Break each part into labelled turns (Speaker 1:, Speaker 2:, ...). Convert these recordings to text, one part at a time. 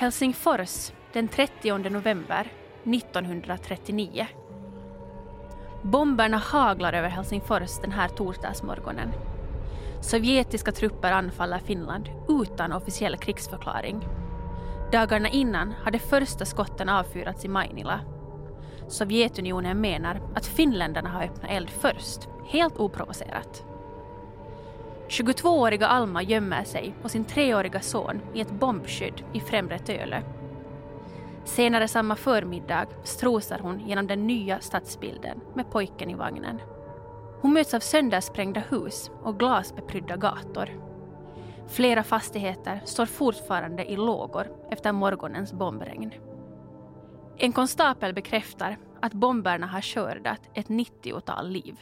Speaker 1: Helsingfors den 30 november 1939. Bomberna haglar över Helsingfors den här torsdagsmorgonen. Sovjetiska trupper anfaller Finland utan officiell krigsförklaring. Dagarna innan hade första skotten avfyrats i Mainila. Sovjetunionen menar att finländarna har öppnat eld först, helt oprovocerat. 22-åriga Alma gömmer sig och sin treåriga son i ett bombskydd i Främre Töle. Senare samma förmiddag strosar hon genom den nya stadsbilden med pojken i vagnen. Hon möts av söndersprängda hus och glasbeprydda gator. Flera fastigheter står fortfarande i lågor efter morgonens bombregn. En konstapel bekräftar att bomberna har skördat ett 90-tal liv.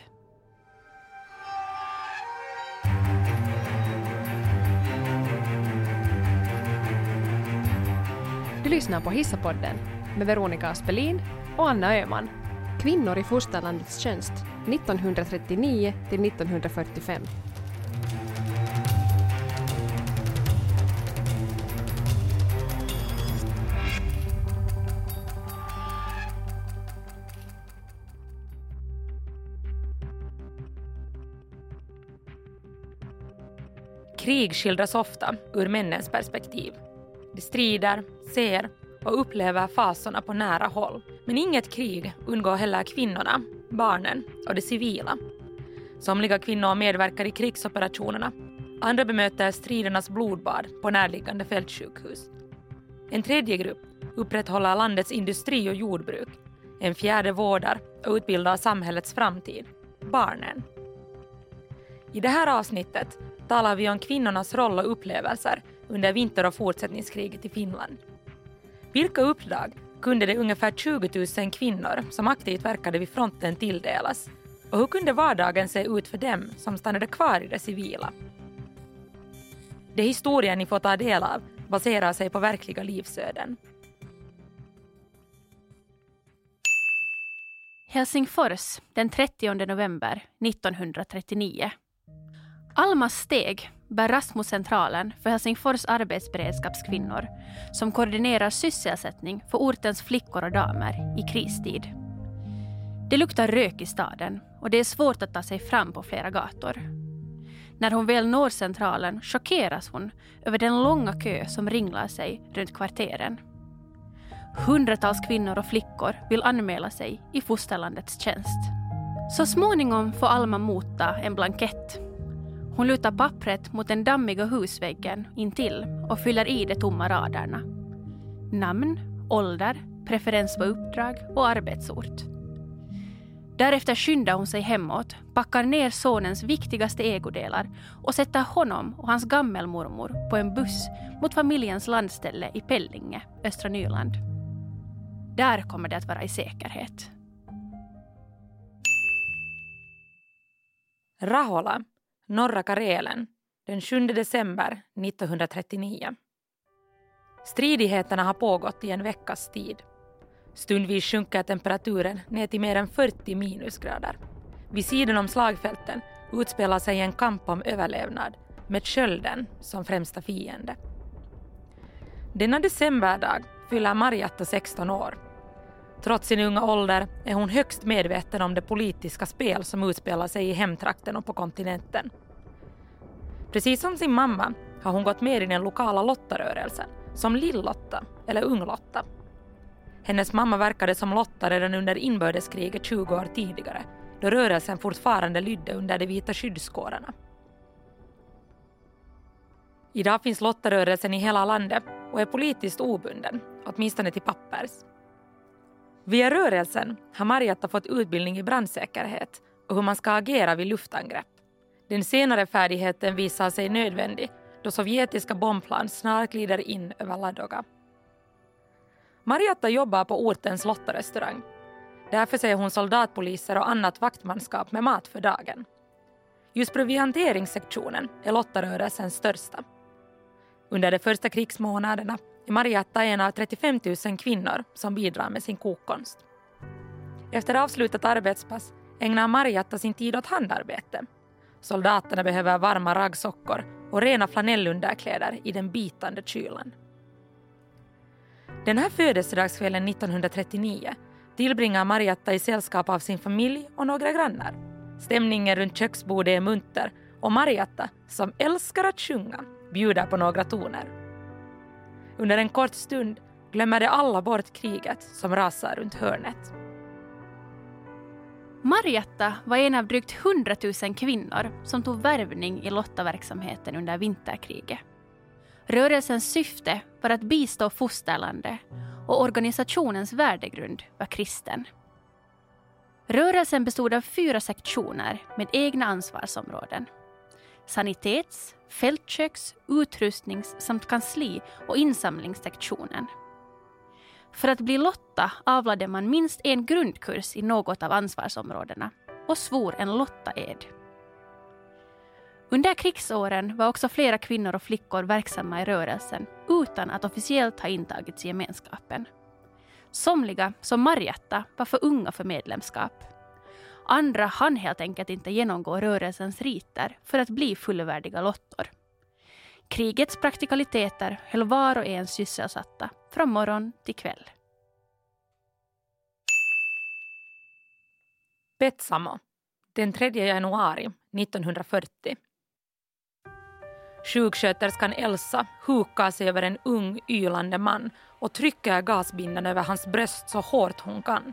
Speaker 2: Du lyssnar på Hissapodden med Veronica Aspelin och Anna Öhman. Kvinnor i fosterlandets tjänst 1939 till 1945.
Speaker 3: Krig skildras ofta ur männens perspektiv. De strider, ser och upplever fasorna på nära håll. Men inget krig undgår heller kvinnorna, barnen och de civila. Somliga kvinnor medverkar i krigsoperationerna. Andra bemöter stridernas blodbad på närliggande fältsjukhus. En tredje grupp upprätthåller landets industri och jordbruk. En fjärde vårdar och utbildar samhällets framtid, barnen. I det här avsnittet talar vi om kvinnornas roll och upplevelser under vinter och fortsättningskriget i Finland. Vilka uppdrag kunde de ungefär 20 000 kvinnor som aktivt verkade vid fronten tilldelas? Och hur kunde vardagen se ut för dem som stannade kvar i det civila? Det historien ni får ta del av baserar sig på verkliga livsöden.
Speaker 1: Helsingfors den 30 november 1939. Almas steg bär Rasmuscentralen för Helsingfors arbetsberedskapskvinnor som koordinerar sysselsättning för ortens flickor och damer i kristid. Det luktar rök i staden och det är svårt att ta sig fram på flera gator. När hon väl når centralen chockeras hon över den långa kö som ringlar sig runt kvarteren. Hundratals kvinnor och flickor vill anmäla sig i fosterlandets tjänst. Så småningom får Alma motta en blankett hon lutar pappret mot den dammiga husväggen intill och fyller i de tomma raderna. Namn, ålder, preferens på uppdrag och arbetsort. Därefter skyndar hon sig hemåt, packar ner sonens viktigaste ägodelar och sätter honom och hans gammelmormor på en buss mot familjens landställe i Pellinge, östra Nyland. Där kommer det att vara i säkerhet.
Speaker 3: Rahola norra Karelen den 7 december 1939. Stridigheterna har pågått i en veckas tid. Stundvis sjunker temperaturen ner till mer än 40 minusgrader. Vid sidan om slagfälten utspelar sig en kamp om överlevnad med kölden som främsta fiende. Denna decemberdag fyller Marjatta 16 år. Trots sin unga ålder är hon högst medveten om det politiska spel som utspelar sig i hemtrakten och på kontinenten. Precis som sin mamma har hon gått med i den lokala lottarörelsen som Lill-Lotta eller Ung-Lotta. Hennes mamma verkade som Lotta redan under inbördeskriget 20 år tidigare då rörelsen fortfarande lydde under de vita skyddskårarna. Idag finns lottarörelsen i hela landet och är politiskt obunden, åtminstone till pappers. Via rörelsen har Marjatta fått utbildning i brandsäkerhet och hur man ska agera vid luftangrepp. Den senare färdigheten visar sig nödvändig då sovjetiska bombplan snart glider in över Ladoga. Marjatta jobbar på ortens lottarestaurang. Därför ser hon soldatpoliser och annat vaktmanskap med mat för dagen. Just provianteringssektionen är lottarörelsens största. Under de första krigsmånaderna är Marjatta en av 35 000 kvinnor som bidrar med sin kokkonst. Efter avslutat arbetspass ägnar Marjatta sin tid åt handarbete Soldaterna behöver varma raggsockor och rena flanellunderkläder i den bitande kylan. Den här födelsedagskvällen 1939 tillbringar Marjatta i sällskap av sin familj och några grannar. Stämningen runt köksbordet är munter och Marjatta, som älskar att sjunga, bjuder på några toner. Under en kort stund glömmer de alla bort kriget som rasar runt hörnet.
Speaker 1: Marjatta var en av drygt 100 000 kvinnor som tog värvning i lottaverksamheten under vinterkriget. Rörelsens syfte var att bistå fosterlandet och organisationens värdegrund var kristen. Rörelsen bestod av fyra sektioner med egna ansvarsområden. Sanitets-, fältköks-, utrustnings samt kansli och insamlingssektionen. För att bli lotta avlade man minst en grundkurs i något av ansvarsområdena och svor en lottaed. Under krigsåren var också flera kvinnor och flickor verksamma i rörelsen utan att officiellt ha intagits i gemenskapen. Somliga, som Marjatta, var för unga för medlemskap. Andra hann helt enkelt inte genomgå rörelsens riter för att bli fullvärdiga lottor. Krigets praktikaliteter höll var och en sysselsatta från morgon till kväll.
Speaker 3: Petsamo, den 3 januari 1940. Sjuksköterskan Elsa hukar sig över en ung ylande man och trycker gasbindan över hans bröst så hårt hon kan.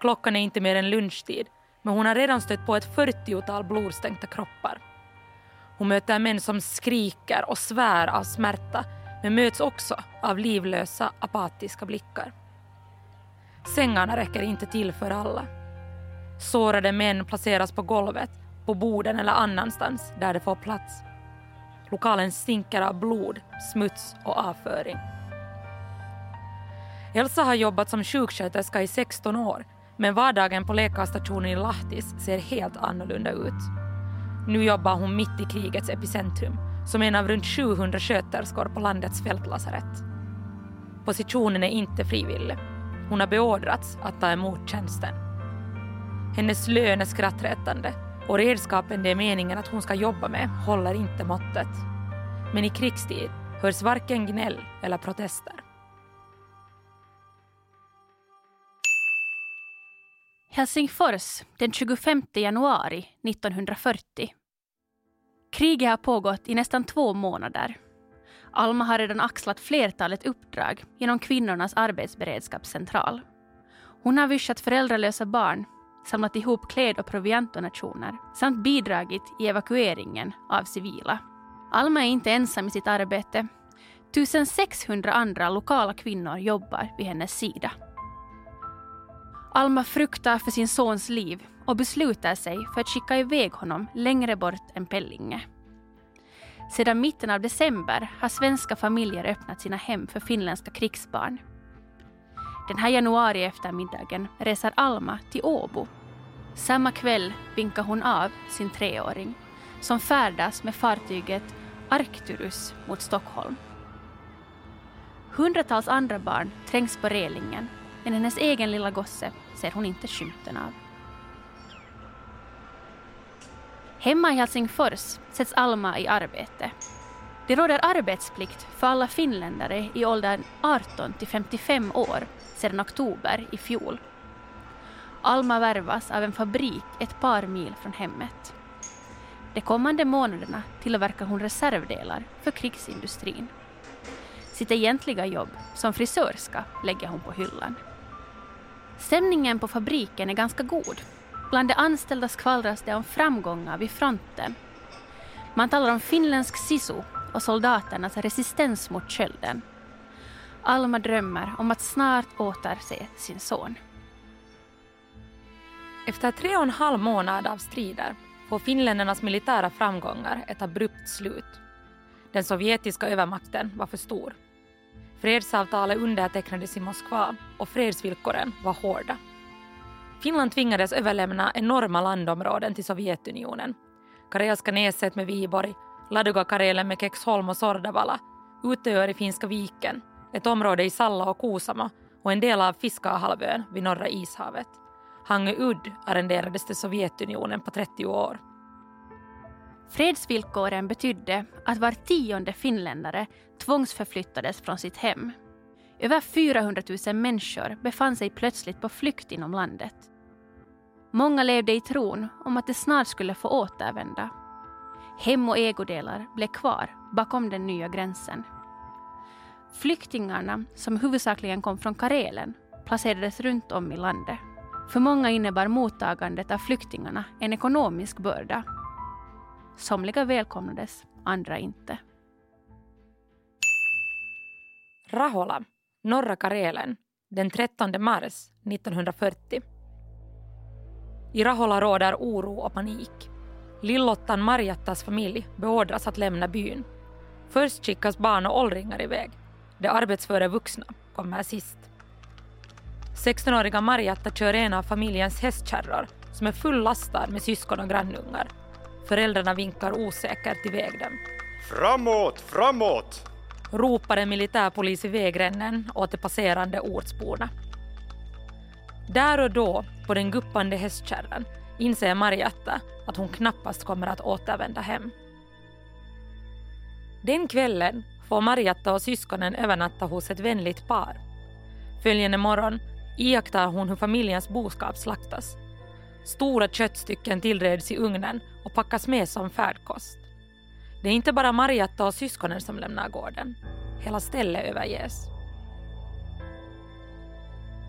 Speaker 3: Klockan är inte mer än lunchtid men hon har redan stött på ett 40-tal blodstänkta kroppar. Hon möter män som skriker och svär av smärta men möts också av livlösa, apatiska blickar. Sängarna räcker inte till för alla. Sårade män placeras på golvet, på borden eller annanstans där de får plats. Lokalen stinker av blod, smuts och avföring. Elsa har jobbat som sjuksköterska i 16 år men vardagen på läkarstationen i Lahtis ser helt annorlunda ut. Nu jobbar hon mitt i krigets epicentrum som en av runt 700 sköterskor på landets fältlasarett. Positionen är inte frivillig. Hon har beordrats att ta emot tjänsten. Hennes lön är skrattretande och redskapen det är meningen att hon ska jobba med håller inte måttet. Men i krigstid hörs varken gnäll eller protester.
Speaker 1: Helsingfors den 25 januari 1940. Kriget har pågått i nästan två månader. Alma har redan axlat flertalet uppdrag genom kvinnornas arbetsberedskapscentral. Hon har vischat föräldralösa barn, samlat ihop kläd och proviantdonationer samt bidragit i evakueringen av civila. Alma är inte ensam i sitt arbete. 1600 andra lokala kvinnor jobbar vid hennes sida. Alma fruktar för sin sons liv och beslutar sig för att skicka iväg honom längre bort än Pellinge. Sedan mitten av december har svenska familjer öppnat sina hem för finländska krigsbarn. Den här januari eftermiddagen reser Alma till Åbo. Samma kväll vinkar hon av sin treåring som färdas med fartyget Arcturus mot Stockholm. Hundratals andra barn trängs på relingen men hennes egen lilla gosse ser hon inte skymten av. Hemma i Helsingfors sätts Alma i arbete. Det råder arbetsplikt för alla finländare i åldern 18 till 55 år sedan oktober i fjol. Alma värvas av en fabrik ett par mil från hemmet. De kommande månaderna tillverkar hon reservdelar för krigsindustrin. Sitt egentliga jobb som frisörska lägger hon på hyllan. Stämningen på fabriken är ganska god. Bland de anställda skvallras det om framgångar vid fronten. Man talar om finländsk sisu och soldaternas resistens mot kölden. Alma drömmer om att snart återse sin son.
Speaker 3: Efter tre och en halv månad av strider får finländarnas militära framgångar ett abrupt slut. Den sovjetiska övermakten var för stor. Fredsavtalet undertecknades i Moskva och fredsvillkoren var hårda. Finland tvingades överlämna enorma landområden till Sovjetunionen. Karelska näset med Viborg, Ladoga-Karelen med Kexholm och Sordavala, Utöör i Finska viken, ett område i Salla och Kuusamo och en del av Fiskahalvön vid Norra ishavet. Hangö udd arrenderades till Sovjetunionen på 30 år.
Speaker 1: Fredsvillkoren betydde att var tionde finländare tvångsförflyttades från sitt hem. Över 400 000 människor befann sig plötsligt på flykt inom landet. Många levde i tron om att de snart skulle få återvända. Hem och ägodelar blev kvar bakom den nya gränsen. Flyktingarna, som huvudsakligen kom från Karelen, placerades runt om i landet. För många innebar mottagandet av flyktingarna en ekonomisk börda. Somliga välkomnades, andra inte.
Speaker 3: Rahola, norra Karelen, den 13 mars 1940. I Rahola råder oro och panik. Lillottan Marjattas familj beordras att lämna byn. Först skickas barn och åldringar iväg. De arbetsföra vuxna kommer sist. 16-åriga Marjatta kör en av familjens hästkärror som är fullastad med syskon och grannungar. Föräldrarna vinkar osäkert iväg dem.
Speaker 4: Framåt, framåt!
Speaker 3: ropar en militärpolis i vägrännen åt de passerande ortsborna. Där och då, på den guppande hästkärran, inser Marjatta att hon knappast kommer att återvända hem. Den kvällen får Marjatta och syskonen övernatta hos ett vänligt par. Följande morgon iakttar hon hur familjens boskap slaktas. Stora köttstycken tillreds i ugnen och packas med som färdkost. Det är inte bara Marjatta och syskonen som lämnar gården. Hela stället överges.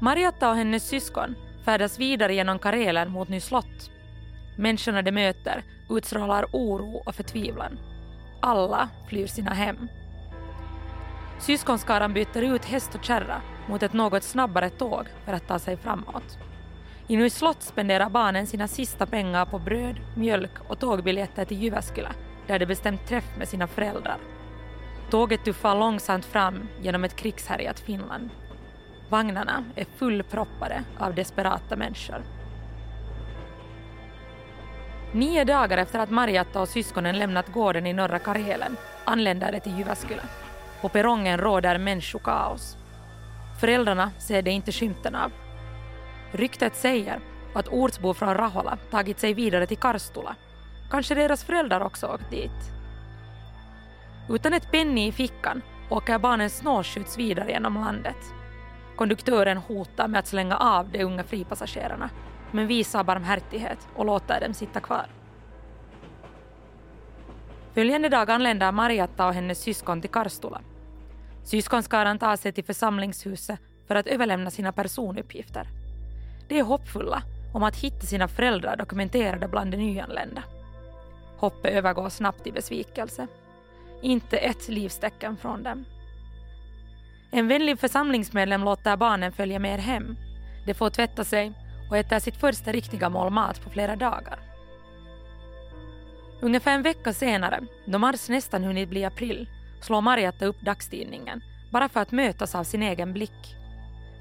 Speaker 3: Marjatta och hennes syskon färdas vidare genom Karelen mot Ny slott. Människorna de möter utstrålar oro och förtvivlan. Alla flyr sina hem. Syskonskaran byter ut häst och kärra mot ett något snabbare tåg för att ta sig framåt. I slott spenderar barnen sina sista pengar på bröd, mjölk och tågbiljetter till Jyväskylä där de bestämt träff med sina föräldrar. Tåget tuffar långsamt fram genom ett krigshärjat Finland. Vagnarna är fullproppade av desperata människor. Nio dagar efter att Marjatta och syskonen lämnat gården i norra Karelen anländer de till Jyväskylä. På perrongen råder människokaos. Föräldrarna ser det inte skymten av. Ryktet säger att ortsbor från Rahola tagit sig vidare till Karstula. Kanske deras föräldrar också åkt dit. Utan ett penny i fickan åker barnen snårskjuts vidare genom landet. Konduktören hotar med att slänga av de unga fripassagerarna men visar barmhärtighet och låter dem sitta kvar. Följande dag anländer Marjatta och hennes syskon till Karstula. Syskonskaran tar sig till församlingshuset för att överlämna sina personuppgifter. De är hoppfulla om att hitta sina föräldrar dokumenterade bland de nyanlända. Hoppet övergår snabbt i besvikelse. Inte ett livstecken från dem. En vänlig församlingsmedlem låter barnen följa med hem. De får tvätta sig och äter sitt första riktiga mål mat på flera dagar. Ungefär en vecka senare, då mars nästan hunnit bli april, slår Marietta upp dagstidningen bara för att mötas av sin egen blick.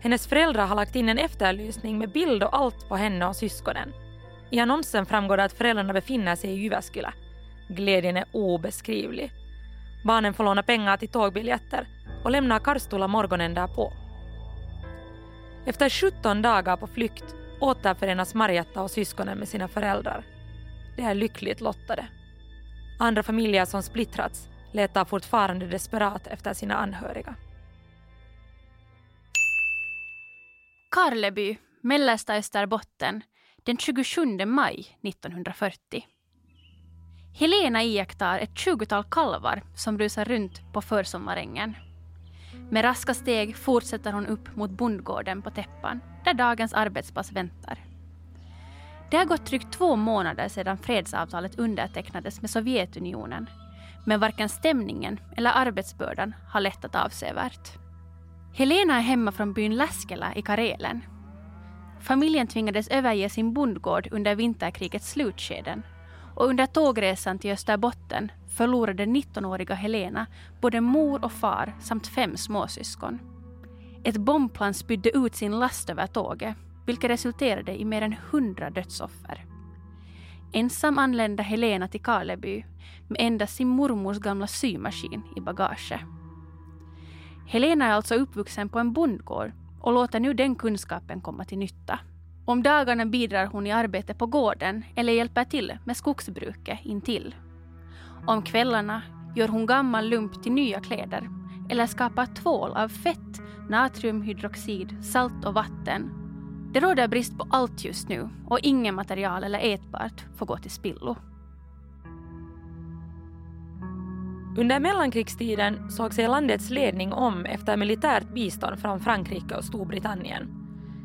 Speaker 3: Hennes föräldrar har lagt in en efterlysning med bild och allt på henne och syskonen. I annonsen framgår det att föräldrarna befinner sig i Jyväskylä. Glädjen är obeskrivlig. Barnen får låna pengar till tågbiljetter och lämnar Karstula morgonen därpå. Efter 17 dagar på flykt återförenas Marietta och syskonen med sina föräldrar. De är lyckligt lottade. Andra familjer som splittrats letar fortfarande desperat efter sina anhöriga.
Speaker 1: Karleby, mellersta Österbotten, den 27 maj 1940. Helena iakttar ett tjugotal kalvar som rusar runt på försommarängen. Med raska steg fortsätter hon upp mot bondgården på Täppan, där dagens arbetspass väntar. Det har gått drygt två månader sedan fredsavtalet undertecknades med Sovjetunionen, men varken stämningen eller arbetsbördan har lättat avsevärt. Helena är hemma från byn Läskela i Karelen. Familjen tvingades överge sin bondgård under vinterkrigets slutskeden och under tågresan till Österbotten förlorade 19-åriga Helena både mor och far samt fem småsyskon. Ett bombplan spydde ut sin last över tåget, vilket resulterade i mer än 100 dödsoffer. Ensam anlände Helena till Karleby med endast sin mormors gamla symaskin i bagaget. Helena är alltså uppvuxen på en bondgård och låter nu den kunskapen komma till nytta. Om dagarna bidrar hon i arbete på gården eller hjälper till med skogsbruket intill. Om kvällarna gör hon gammal lump till nya kläder eller skapar tvål av fett, natriumhydroxid, salt och vatten. Det råder brist på allt just nu och inget material eller ätbart får gå till spillo.
Speaker 3: Under mellankrigstiden såg sig landets ledning om efter militärt bistånd från Frankrike och Storbritannien.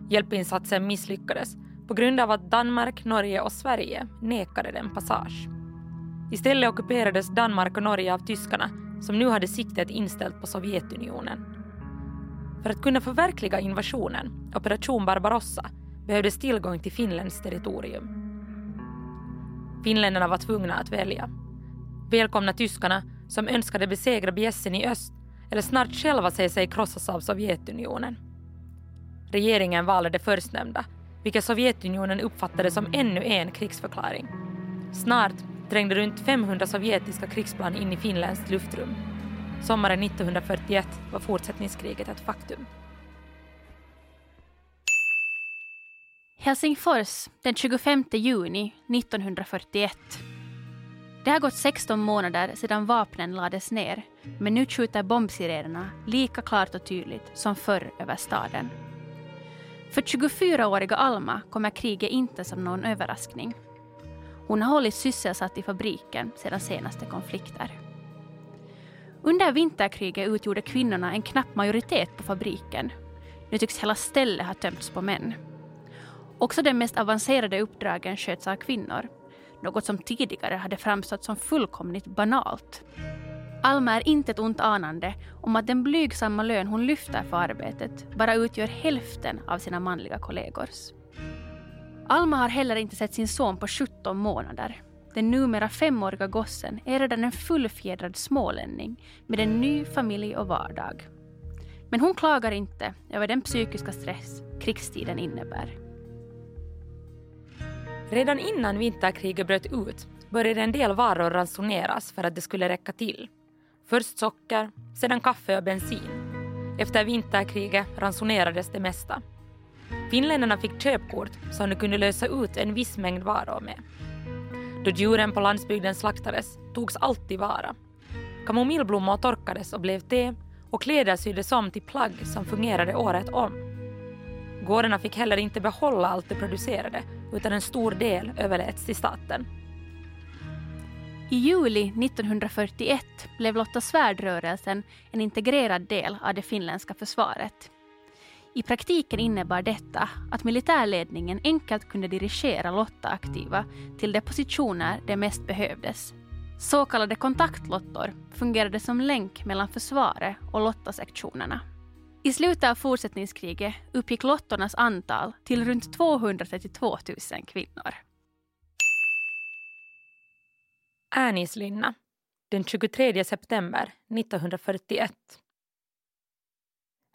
Speaker 3: Hjälpinsatsen misslyckades på grund av att Danmark, Norge och Sverige nekade den passage. Istället ockuperades Danmark och Norge av tyskarna som nu hade siktet inställt på Sovjetunionen. För att kunna förverkliga invasionen, Operation Barbarossa, behövdes tillgång till Finlands territorium. Finländarna var tvungna att välja. Välkomna tyskarna som önskade besegra bjässen i öst eller snart själva se sig krossas av Sovjetunionen. Regeringen valde det förstnämnda, vilket Sovjetunionen uppfattade som ännu en krigsförklaring. Snart trängde runt 500 sovjetiska krigsplan in i finländskt luftrum. Sommaren 1941 var fortsättningskriget ett faktum.
Speaker 1: Helsingfors den 25 juni 1941. Det har gått 16 månader sedan vapnen lades ner men nu skjuter bombsirenerna lika klart och tydligt som förr över staden. För 24-åriga Alma kommer kriget inte som någon överraskning. Hon har hållits sysselsatt i fabriken sedan senaste konflikter. Under vinterkriget utgjorde kvinnorna en knapp majoritet på fabriken. Nu tycks hela stället ha tömts på män. Också de mest avancerade uppdragen sköts av kvinnor, något som tidigare hade framstått som fullkomligt banalt. Alma är inte ett ont anande om att den blygsamma lön hon lyfter för arbetet bara utgör hälften av sina manliga kollegors. Alma har heller inte sett sin son på 17 månader. Den numera femåriga gossen är redan en fullfjädrad smålänning med en ny familj och vardag. Men hon klagar inte över den psykiska stress krigstiden innebär.
Speaker 3: Redan innan vinterkriget bröt ut började en del varor ransoneras för att det skulle räcka till. Först socker, sedan kaffe och bensin. Efter vinterkriget ransonerades det mesta. Finländarna fick köpkort som de kunde lösa ut en viss mängd varor med. Då djuren på landsbygden slaktades togs allt tillvara. Kamomillblommor torkades och blev te och kläder syddes om till plagg som fungerade året om. Gårdarna fick heller inte behålla allt de producerade utan en stor del överläts till staten.
Speaker 1: I juli 1941 blev Lotta Svärd-rörelsen en integrerad del av det finländska försvaret. I praktiken innebar detta att militärledningen enkelt kunde dirigera Lotta-aktiva till de positioner de mest behövdes. Så kallade kontaktlottor fungerade som länk mellan försvaret och Lotta-sektionerna. I slutet av fortsättningskriget uppgick lottornas antal till runt 232 000 kvinnor.
Speaker 3: Äänislinna den 23 september 1941.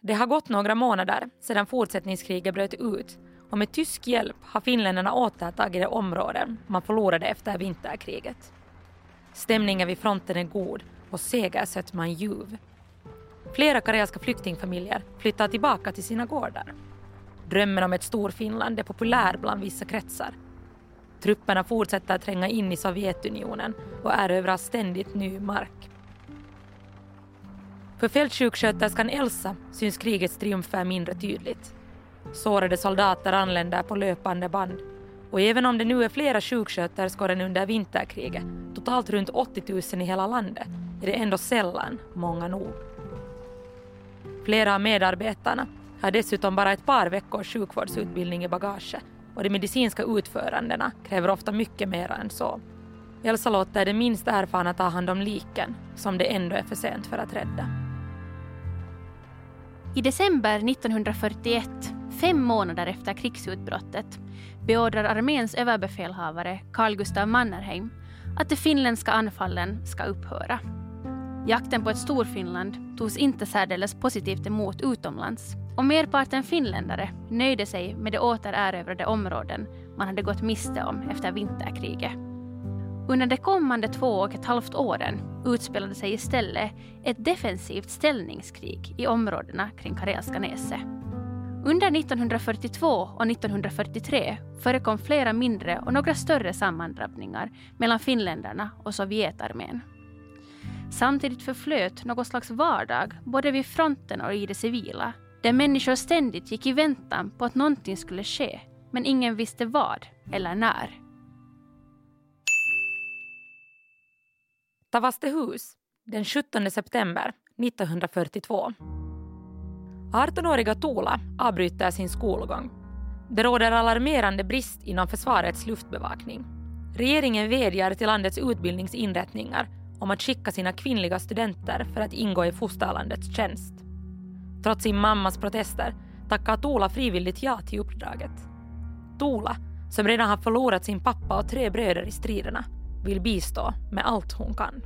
Speaker 3: Det har gått några månader sedan fortsättningskriget bröt ut och med tysk hjälp har finländarna återtagit de områden man förlorade efter vinterkriget. Stämningen vid fronten är god och segersötman ljuv. Flera karelska flyktingfamiljer flyttar tillbaka till sina gårdar. Drömmen om ett Storfinland är populär bland vissa kretsar. Trupperna fortsätter att tränga in i Sovjetunionen och erövrar ständigt ny mark. För fältsjuksköterskan Elsa syns krigets triumfer mindre tydligt. Sårade soldater anländer på löpande band och även om det nu är flera sjuksköterskor än under vinterkriget, totalt runt 80 000 i hela landet, är det ändå sällan många nog. Flera av medarbetarna har dessutom bara ett par veckors sjukvårdsutbildning i bagaget och de medicinska utförandena kräver ofta mycket mer än så. Elsa låter den minst erfarna ta hand om liken, som det ändå är för sent för att rädda.
Speaker 1: I december 1941, fem månader efter krigsutbrottet, beordrar arméns överbefälhavare Carl Gustav Mannerheim att de finländska anfallen ska upphöra. Jakten på ett Storfinland togs inte särdeles positivt emot utomlands och merparten finländare nöjde sig med de återerövrade områden man hade gått miste om efter vinterkriget. Under de kommande två och ett halvt åren utspelade sig istället ett defensivt ställningskrig i områdena kring Karelska näset. Under 1942 och 1943 förekom flera mindre och några större sammandrabbningar mellan finländarna och Sovjetarmén. Samtidigt förflöt något slags vardag både vid fronten och i det civila där människor ständigt gick i väntan på att någonting skulle ske, men ingen visste vad eller när.
Speaker 3: Tavastehus, den 17 september 1942. 18-åriga Tola avbryter sin skolgång. Det råder alarmerande brist inom försvarets luftbevakning. Regeringen vädjar till landets utbildningsinrättningar om att skicka sina kvinnliga studenter för att ingå i fosterlandets tjänst. Trots sin mammas protester tackar Tola frivilligt ja till uppdraget. Tola, som redan har förlorat sin pappa och tre bröder i striderna, vill bistå med allt hon kan.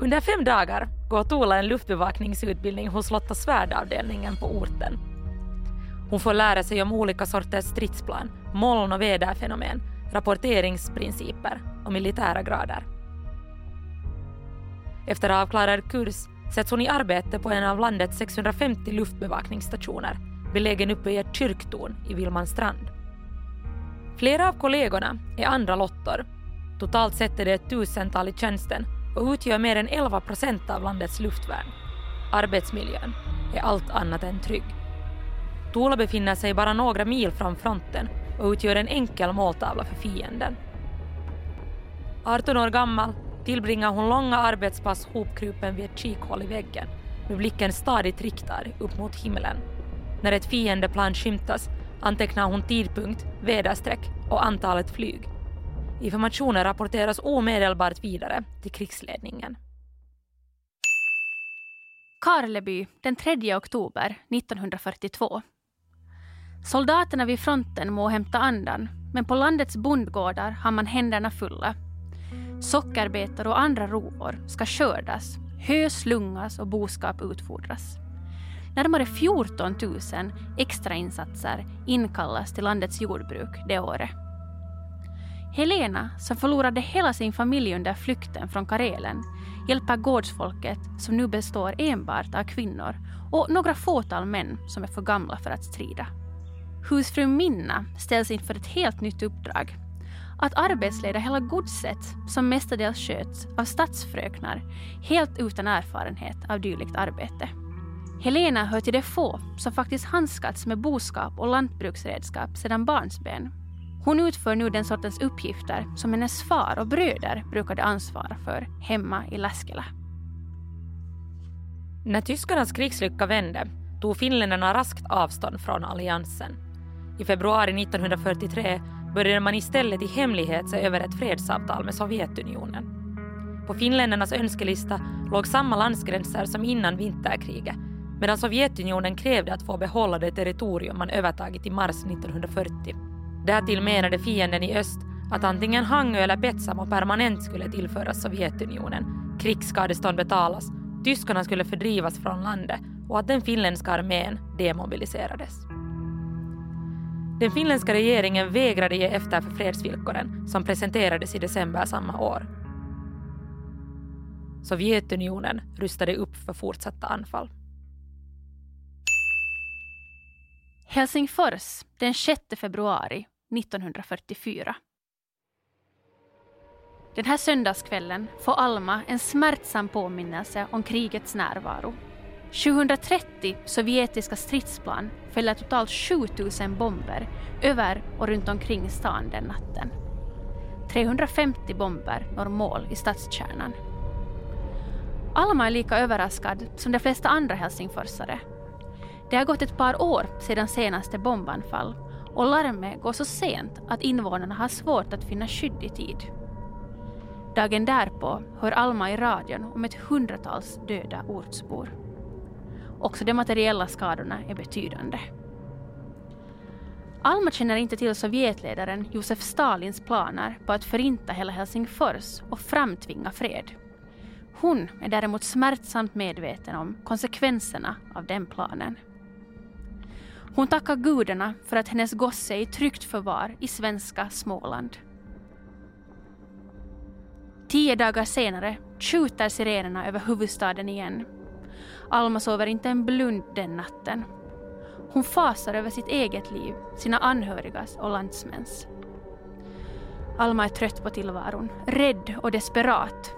Speaker 3: Under fem dagar går Tola en luftbevakningsutbildning hos Lotta Svärd-avdelningen på orten. Hon får lära sig om olika sorters stridsplan, moln och väderfenomen, rapporteringsprinciper och militära grader. Efter avklarad kurs sätts hon i arbete på en av landets 650 luftbevakningsstationer belägen uppe i ett kyrktorn i Vilmanstrand. Flera av kollegorna är andra lottor. Totalt sett är det ett tusental i tjänsten och utgör mer än 11 procent av landets luftvärn. Arbetsmiljön är allt annat än trygg. Tola befinner sig bara några mil från fronten och utgör en enkel måltavla för fienden. 18 år gammal tillbringar hon långa arbetspass hopkrupen vid ett kikhål i väggen med blicken stadigt riktad upp mot himlen. När ett fiendeplan skymtas antecknar hon tidpunkt, väderstreck och antalet flyg. Informationen rapporteras omedelbart vidare till krigsledningen.
Speaker 1: Karleby den 3 oktober 1942. Soldaterna vid fronten må hämta andan, men på landets bondgårdar har man händerna fulla. Sockerbetor och andra rovor ska skördas, hö slungas och boskap utfodras. Närmare 14 000 extrainsatser inkallas till landets jordbruk det året. Helena, som förlorade hela sin familj under flykten från Karelen, hjälper gårdsfolket som nu består enbart av kvinnor och några fåtal män som är för gamla för att strida. Husfru Minna ställs inför ett helt nytt uppdrag. Att arbetsleda hela godset som mestadels sköts av stadsfröknar helt utan erfarenhet av dylikt arbete. Helena hör till de få som faktiskt handskats med boskap och lantbruksredskap sedan barnsben. Hon utför nu den sortens uppgifter som hennes far och bröder brukade ansvara för hemma i Läskela.
Speaker 3: När tyskarnas krigslycka vände tog finländarna raskt avstånd från alliansen. I februari 1943 började man istället i hemlighet se över ett fredsavtal med Sovjetunionen. På finländarnas önskelista låg samma landsgränser som innan vinterkriget medan Sovjetunionen krävde att få behålla det territorium man övertagit i mars 1940. Därtill menade fienden i öst att antingen Hangö eller Petsamo permanent skulle tillföras Sovjetunionen, krigsskadestånd betalas, tyskarna skulle fördrivas från landet och att den finländska armén demobiliserades. Den finländska regeringen vägrade ge efter för fredsvillkoren som presenterades i december samma år. Sovjetunionen rustade upp för fortsatta anfall.
Speaker 1: Helsingfors den 6 februari 1944. Den här söndagskvällen får Alma en smärtsam påminnelse om krigets närvaro. 730 sovjetiska stridsplan fäller totalt 7000 bomber över och runt omkring stan den natten. 350 bomber når mål i stadskärnan. Alma är lika överraskad som de flesta andra helsingforsare. Det har gått ett par år sedan senaste bombanfall och larmet går så sent att invånarna har svårt att finna skydd i tid. Dagen därpå hör Alma i radion om ett hundratals döda ortsbor. Också de materiella skadorna är betydande. Alma känner inte till Sovjetledaren Josef Stalins planer på att förinta hela Helsingfors och framtvinga fred. Hon är däremot smärtsamt medveten om konsekvenserna av den planen. Hon tackar gudarna för att hennes gosse är i tryggt förvar i svenska Småland. Tio dagar senare skjuter sirenerna över huvudstaden igen. Alma sover inte en blund den natten. Hon fasar över sitt eget liv, sina anhörigas och landsmäns. Alma är trött på tillvaron, rädd och desperat.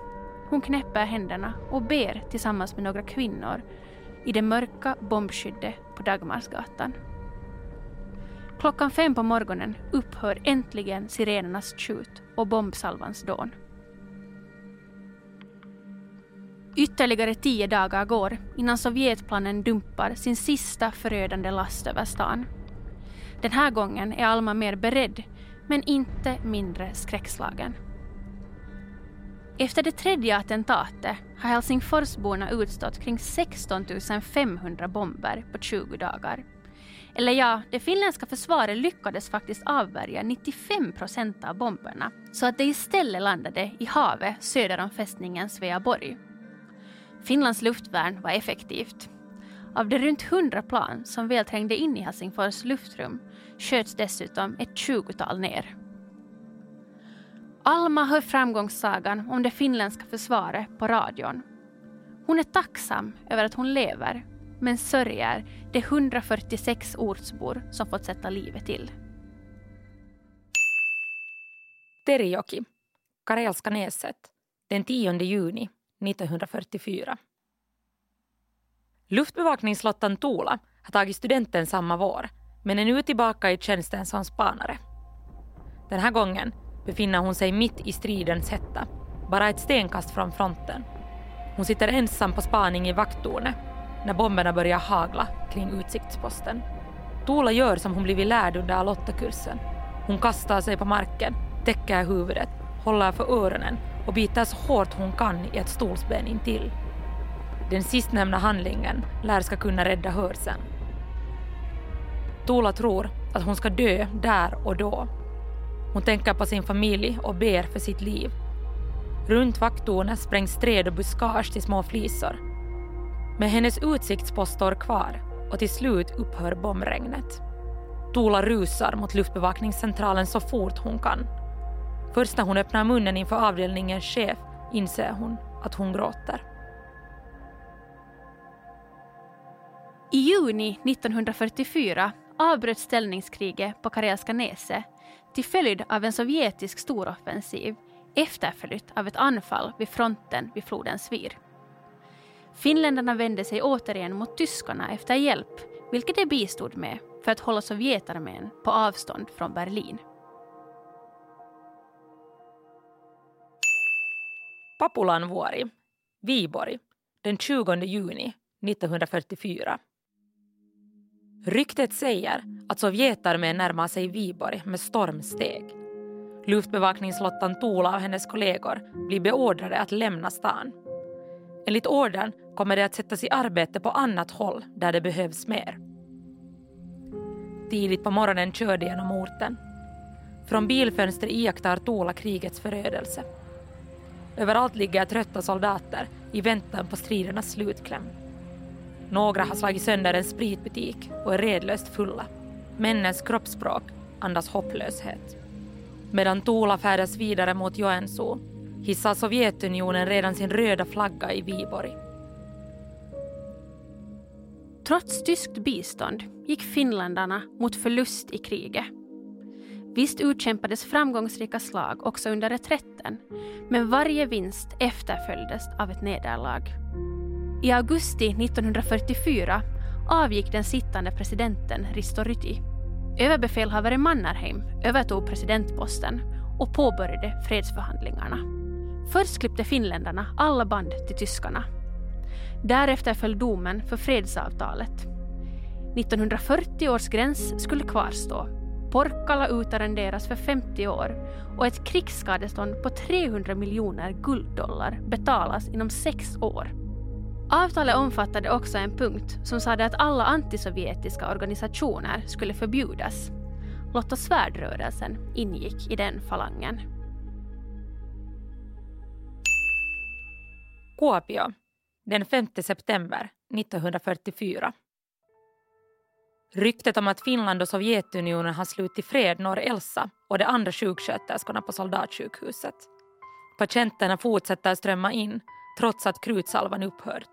Speaker 1: Hon knäpper händerna och ber tillsammans med några kvinnor i det mörka bombskyddet på Dagmarsgatan. Klockan fem på morgonen upphör äntligen sirenernas tjut och bombsalvans dån. Ytterligare tio dagar går innan Sovjetplanen dumpar sin sista förödande last över stan. Den här gången är Alma mer beredd, men inte mindre skräckslagen. Efter det tredje attentatet har Helsingforsborna utstått kring 16 500 bomber på 20 dagar. Eller ja, det finländska försvaret lyckades faktiskt avvärja 95 procent av bomberna så att det istället landade i havet söder om fästningen Sveaborg. Finlands luftvärn var effektivt. Av de runt 100 plan som väl trängde in i Helsingfors luftrum sköts dessutom ett tjugotal ner. Alma hör framgångssagan om det finländska försvaret på radion. Hon är tacksam över att hon lever, men sörjer de 146 ortsbor som fått sätta livet till.
Speaker 3: Terijoki, Karelska näset, den 10 juni 1944. Luftbevakningslottan Tula har tagit studenten samma vår men är nu tillbaka i tjänsten som spanare. Den här gången befinner hon sig mitt i stridens hetta, bara ett stenkast från fronten. Hon sitter ensam på spaning i vakttornet när bomberna börjar hagla kring utsiktsposten. Tula gör som hon blivit lärd under Alotta-kursen. Hon kastar sig på marken, täcker huvudet, håller för öronen och biter så hårt hon kan i ett stolsben intill. Den sistnämnda handlingen lär ska kunna rädda hörseln. Tola tror att hon ska dö där och då. Hon tänker på sin familj och ber för sitt liv. Runt vakttornet sprängs träd och buskage till små flisor. Men hennes utsiktspost står kvar och till slut upphör bombregnet. Tola rusar mot luftbevakningscentralen så fort hon kan. Först när hon öppnar munnen inför avdelningens chef inser hon att hon gråter.
Speaker 1: I juni 1944 avbröts ställningskriget på Karelska näset till följd av en sovjetisk storoffensiv efterföljt av ett anfall vid fronten vid floden Svir. Finländarna vände sig återigen mot tyskarna efter hjälp, vilket de bistod med för att hålla Sovjetarmén på avstånd från Berlin.
Speaker 3: Papulanvuori, Viborg, den 20 juni 1944. Ryktet säger att Sovjetarmén närmar sig Viborg med stormsteg. Luftbevakningslottan Tula och hennes kollegor blir beordrade att lämna stan. Enligt ordern kommer det att sättas i arbete på annat håll där det behövs mer. Tidigt på morgonen kör de genom orten. Från bilfönster iakttar Tula krigets förödelse. Överallt ligger trötta soldater i väntan på stridernas slutkläm. Några har slagit sönder en spritbutik och är redlöst fulla. Männens kroppsspråk andas hopplöshet. Medan Tula färdas vidare mot Joensuu hissar Sovjetunionen redan sin röda flagga i Viborg.
Speaker 1: Trots tyskt bistånd gick finländarna mot förlust i kriget. Visst utkämpades framgångsrika slag också under reträtten, men varje vinst efterföljdes av ett nederlag. I augusti 1944 avgick den sittande presidenten Risto Ryti. Överbefälhavare Mannerheim övertog presidentposten och påbörjade fredsförhandlingarna. Först klippte finländarna alla band till tyskarna. Därefter föll domen för fredsavtalet. 1940 års gräns skulle kvarstå. Porkkala utarrenderas för 50 år och ett krigsskadestånd på 300 miljoner gulddollar betalas inom sex år. Avtalet omfattade också en punkt som sade att alla antisovjetiska organisationer skulle förbjudas. Lotta Svärdrörelsen ingick i den falangen.
Speaker 3: Kuopio, den 5 september 1944. Ryktet om att Finland och Sovjetunionen har slutit fred når Elsa och de andra sjuksköterskorna på soldatsjukhuset. Patienterna fortsätter strömma in trots att krutsalvan upphört.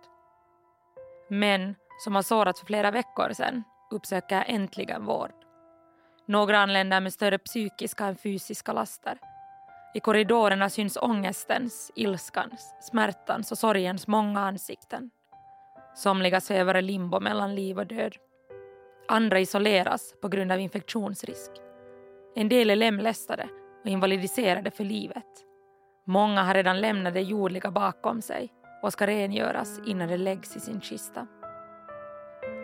Speaker 3: Män som har sårats för flera veckor sedan uppsöker äntligen vård. Några anländer med större psykiska än fysiska laster. I korridorerna syns ångestens, ilskans, smärtans och sorgens många ansikten. Somliga svävar i limbo mellan liv och död. Andra isoleras på grund av infektionsrisk. En del är lemlästade och invalidiserade för livet. Många har redan lämnat det jordliga bakom sig och ska rengöras innan det läggs i sin kista.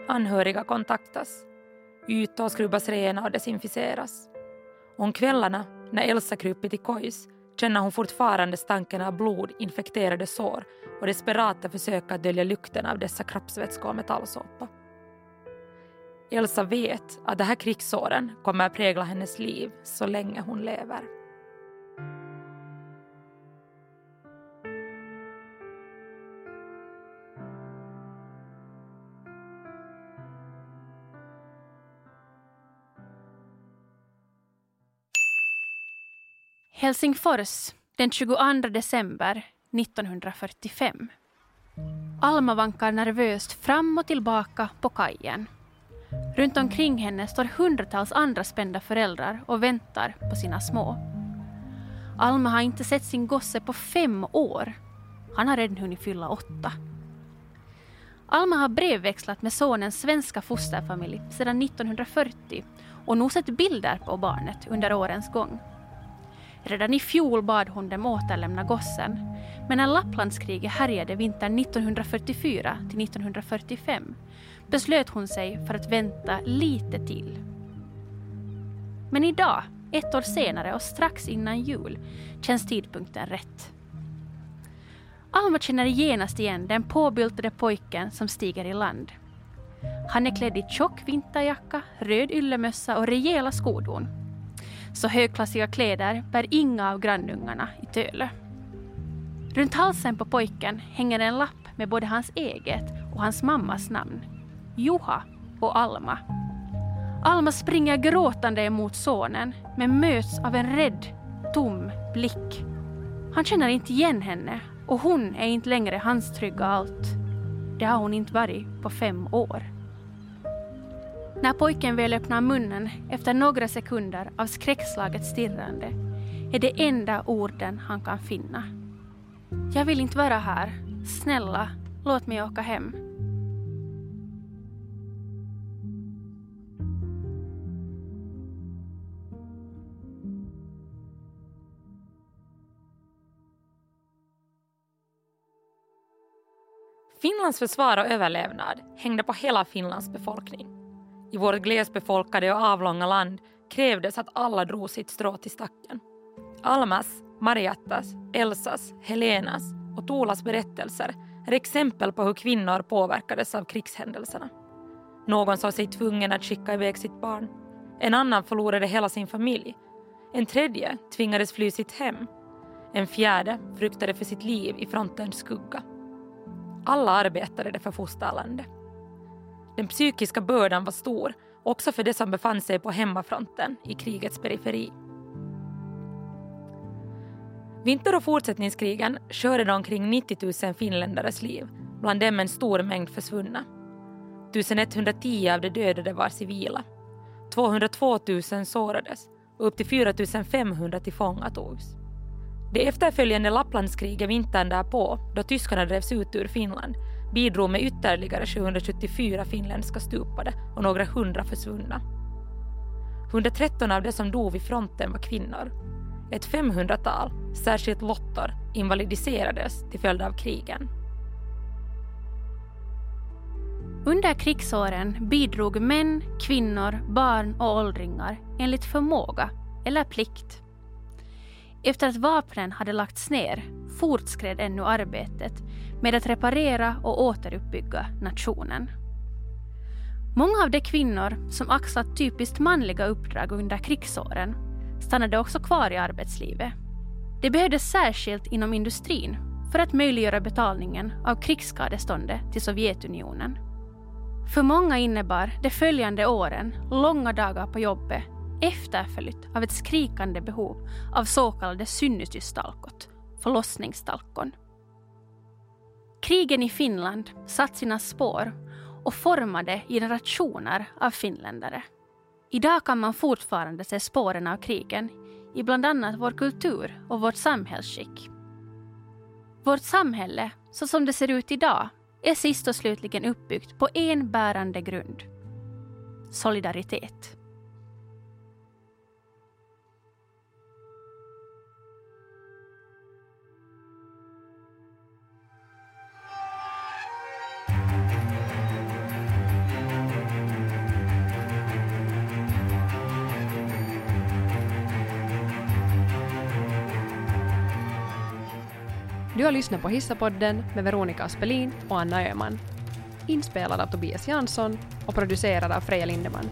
Speaker 3: Anhöriga kontaktas. Ytor skrubbas rena och desinficeras. Om kvällarna, när Elsa krupit i kojs, känner hon fortfarande stanken av blod, infekterade sår och desperata försök att dölja lukten av dessa kroppsvätskor och metallsåpa. Elsa vet att de här krigsåren kommer att prägla hennes liv så länge hon lever.
Speaker 1: Helsingfors den 22 december 1945. Alma vankar nervöst fram och tillbaka på kajen. Runt omkring henne står hundratals andra spända föräldrar och väntar på sina små. Alma har inte sett sin gosse på fem år. Han har redan hunnit fylla åtta. Alma har brevväxlat med sonens svenska fosterfamilj sedan 1940 och nog sett bilder på barnet under årens gång. Redan i fjol bad hon dem återlämna gossen, men när Lapplandskriget härjade vintern 1944 till 1945 beslöt hon sig för att vänta lite till. Men idag, ett år senare och strax innan jul, känns tidpunkten rätt. Alma känner genast igen den påbyltade pojken som stiger i land. Han är klädd i tjock vinterjacka, röd yllemössa och rejäla skodon. Så högklassiga kläder bär inga av grannungarna i Tölö. Runt halsen på pojken hänger en lapp med både hans eget och hans mammas namn. Juha och Alma. Alma springer gråtande emot sonen men möts av en rädd, tom blick. Han känner inte igen henne och hon är inte längre hans trygga allt. Det har hon inte varit på fem år. När pojken väl öppnar munnen efter några sekunder av skräckslaget stirrande är det enda orden han kan finna. Jag vill inte vara här. Snälla, låt mig åka hem.
Speaker 3: Finlands försvar och överlevnad hängde på hela Finlands befolkning. I vårt glesbefolkade och avlånga land krävdes att alla drog sitt strå till stacken. Almas, Mariattas, Elsas, Helenas och Tolas berättelser är exempel på hur kvinnor påverkades av krigshändelserna. Någon såg sig tvungen att skicka iväg sitt barn. En annan förlorade hela sin familj. En tredje tvingades fly sitt hem. En fjärde fruktade för sitt liv i frontens skugga. Alla arbetade det för fosterlandet. Den psykiska bördan var stor, också för de som befann sig på hemmafronten i krigets periferi. Vinter och fortsättningskrigen skördade omkring 90 000 finländares liv, bland dem en stor mängd försvunna. 1110 av de dödade var civila. 202 000 sårades och upp till 4 500 tillfångatogs. Det efterföljande Lapplandskriget vintern därpå, då tyskarna drevs ut ur Finland, bidrog med ytterligare 774 finländska stupade och några hundra försvunna. 113 av de som dog vid fronten var kvinnor. Ett 500-tal, särskilt lottor, invalidiserades till följd av krigen.
Speaker 1: Under krigsåren bidrog män, kvinnor, barn och åldringar enligt förmåga eller plikt. Efter att vapnen hade lagts ner fortskred ännu arbetet med att reparera och återuppbygga nationen. Många av de kvinnor som axlat typiskt manliga uppdrag under krigsåren stannade också kvar i arbetslivet. Det behövdes särskilt inom industrin för att möjliggöra betalningen av krigsskadeståndet till Sovjetunionen. För många innebar de följande åren långa dagar på jobbet efterföljt av ett skrikande behov av så kallade synnysystalkot, förlossningstalkon. Krigen i Finland satt sina spår och formade generationer av finländare. Idag kan man fortfarande se spåren av krigen i bland annat vår kultur och vårt samhällsskick. Vårt samhälle, så som det ser ut idag, är sist och slutligen uppbyggt på en bärande grund. Solidaritet.
Speaker 2: Du har lyssnat på Hissapodden med Veronica Aspelin och Anna Öhman. Inspelad av Tobias Jansson och producerad av Freja Lindeman.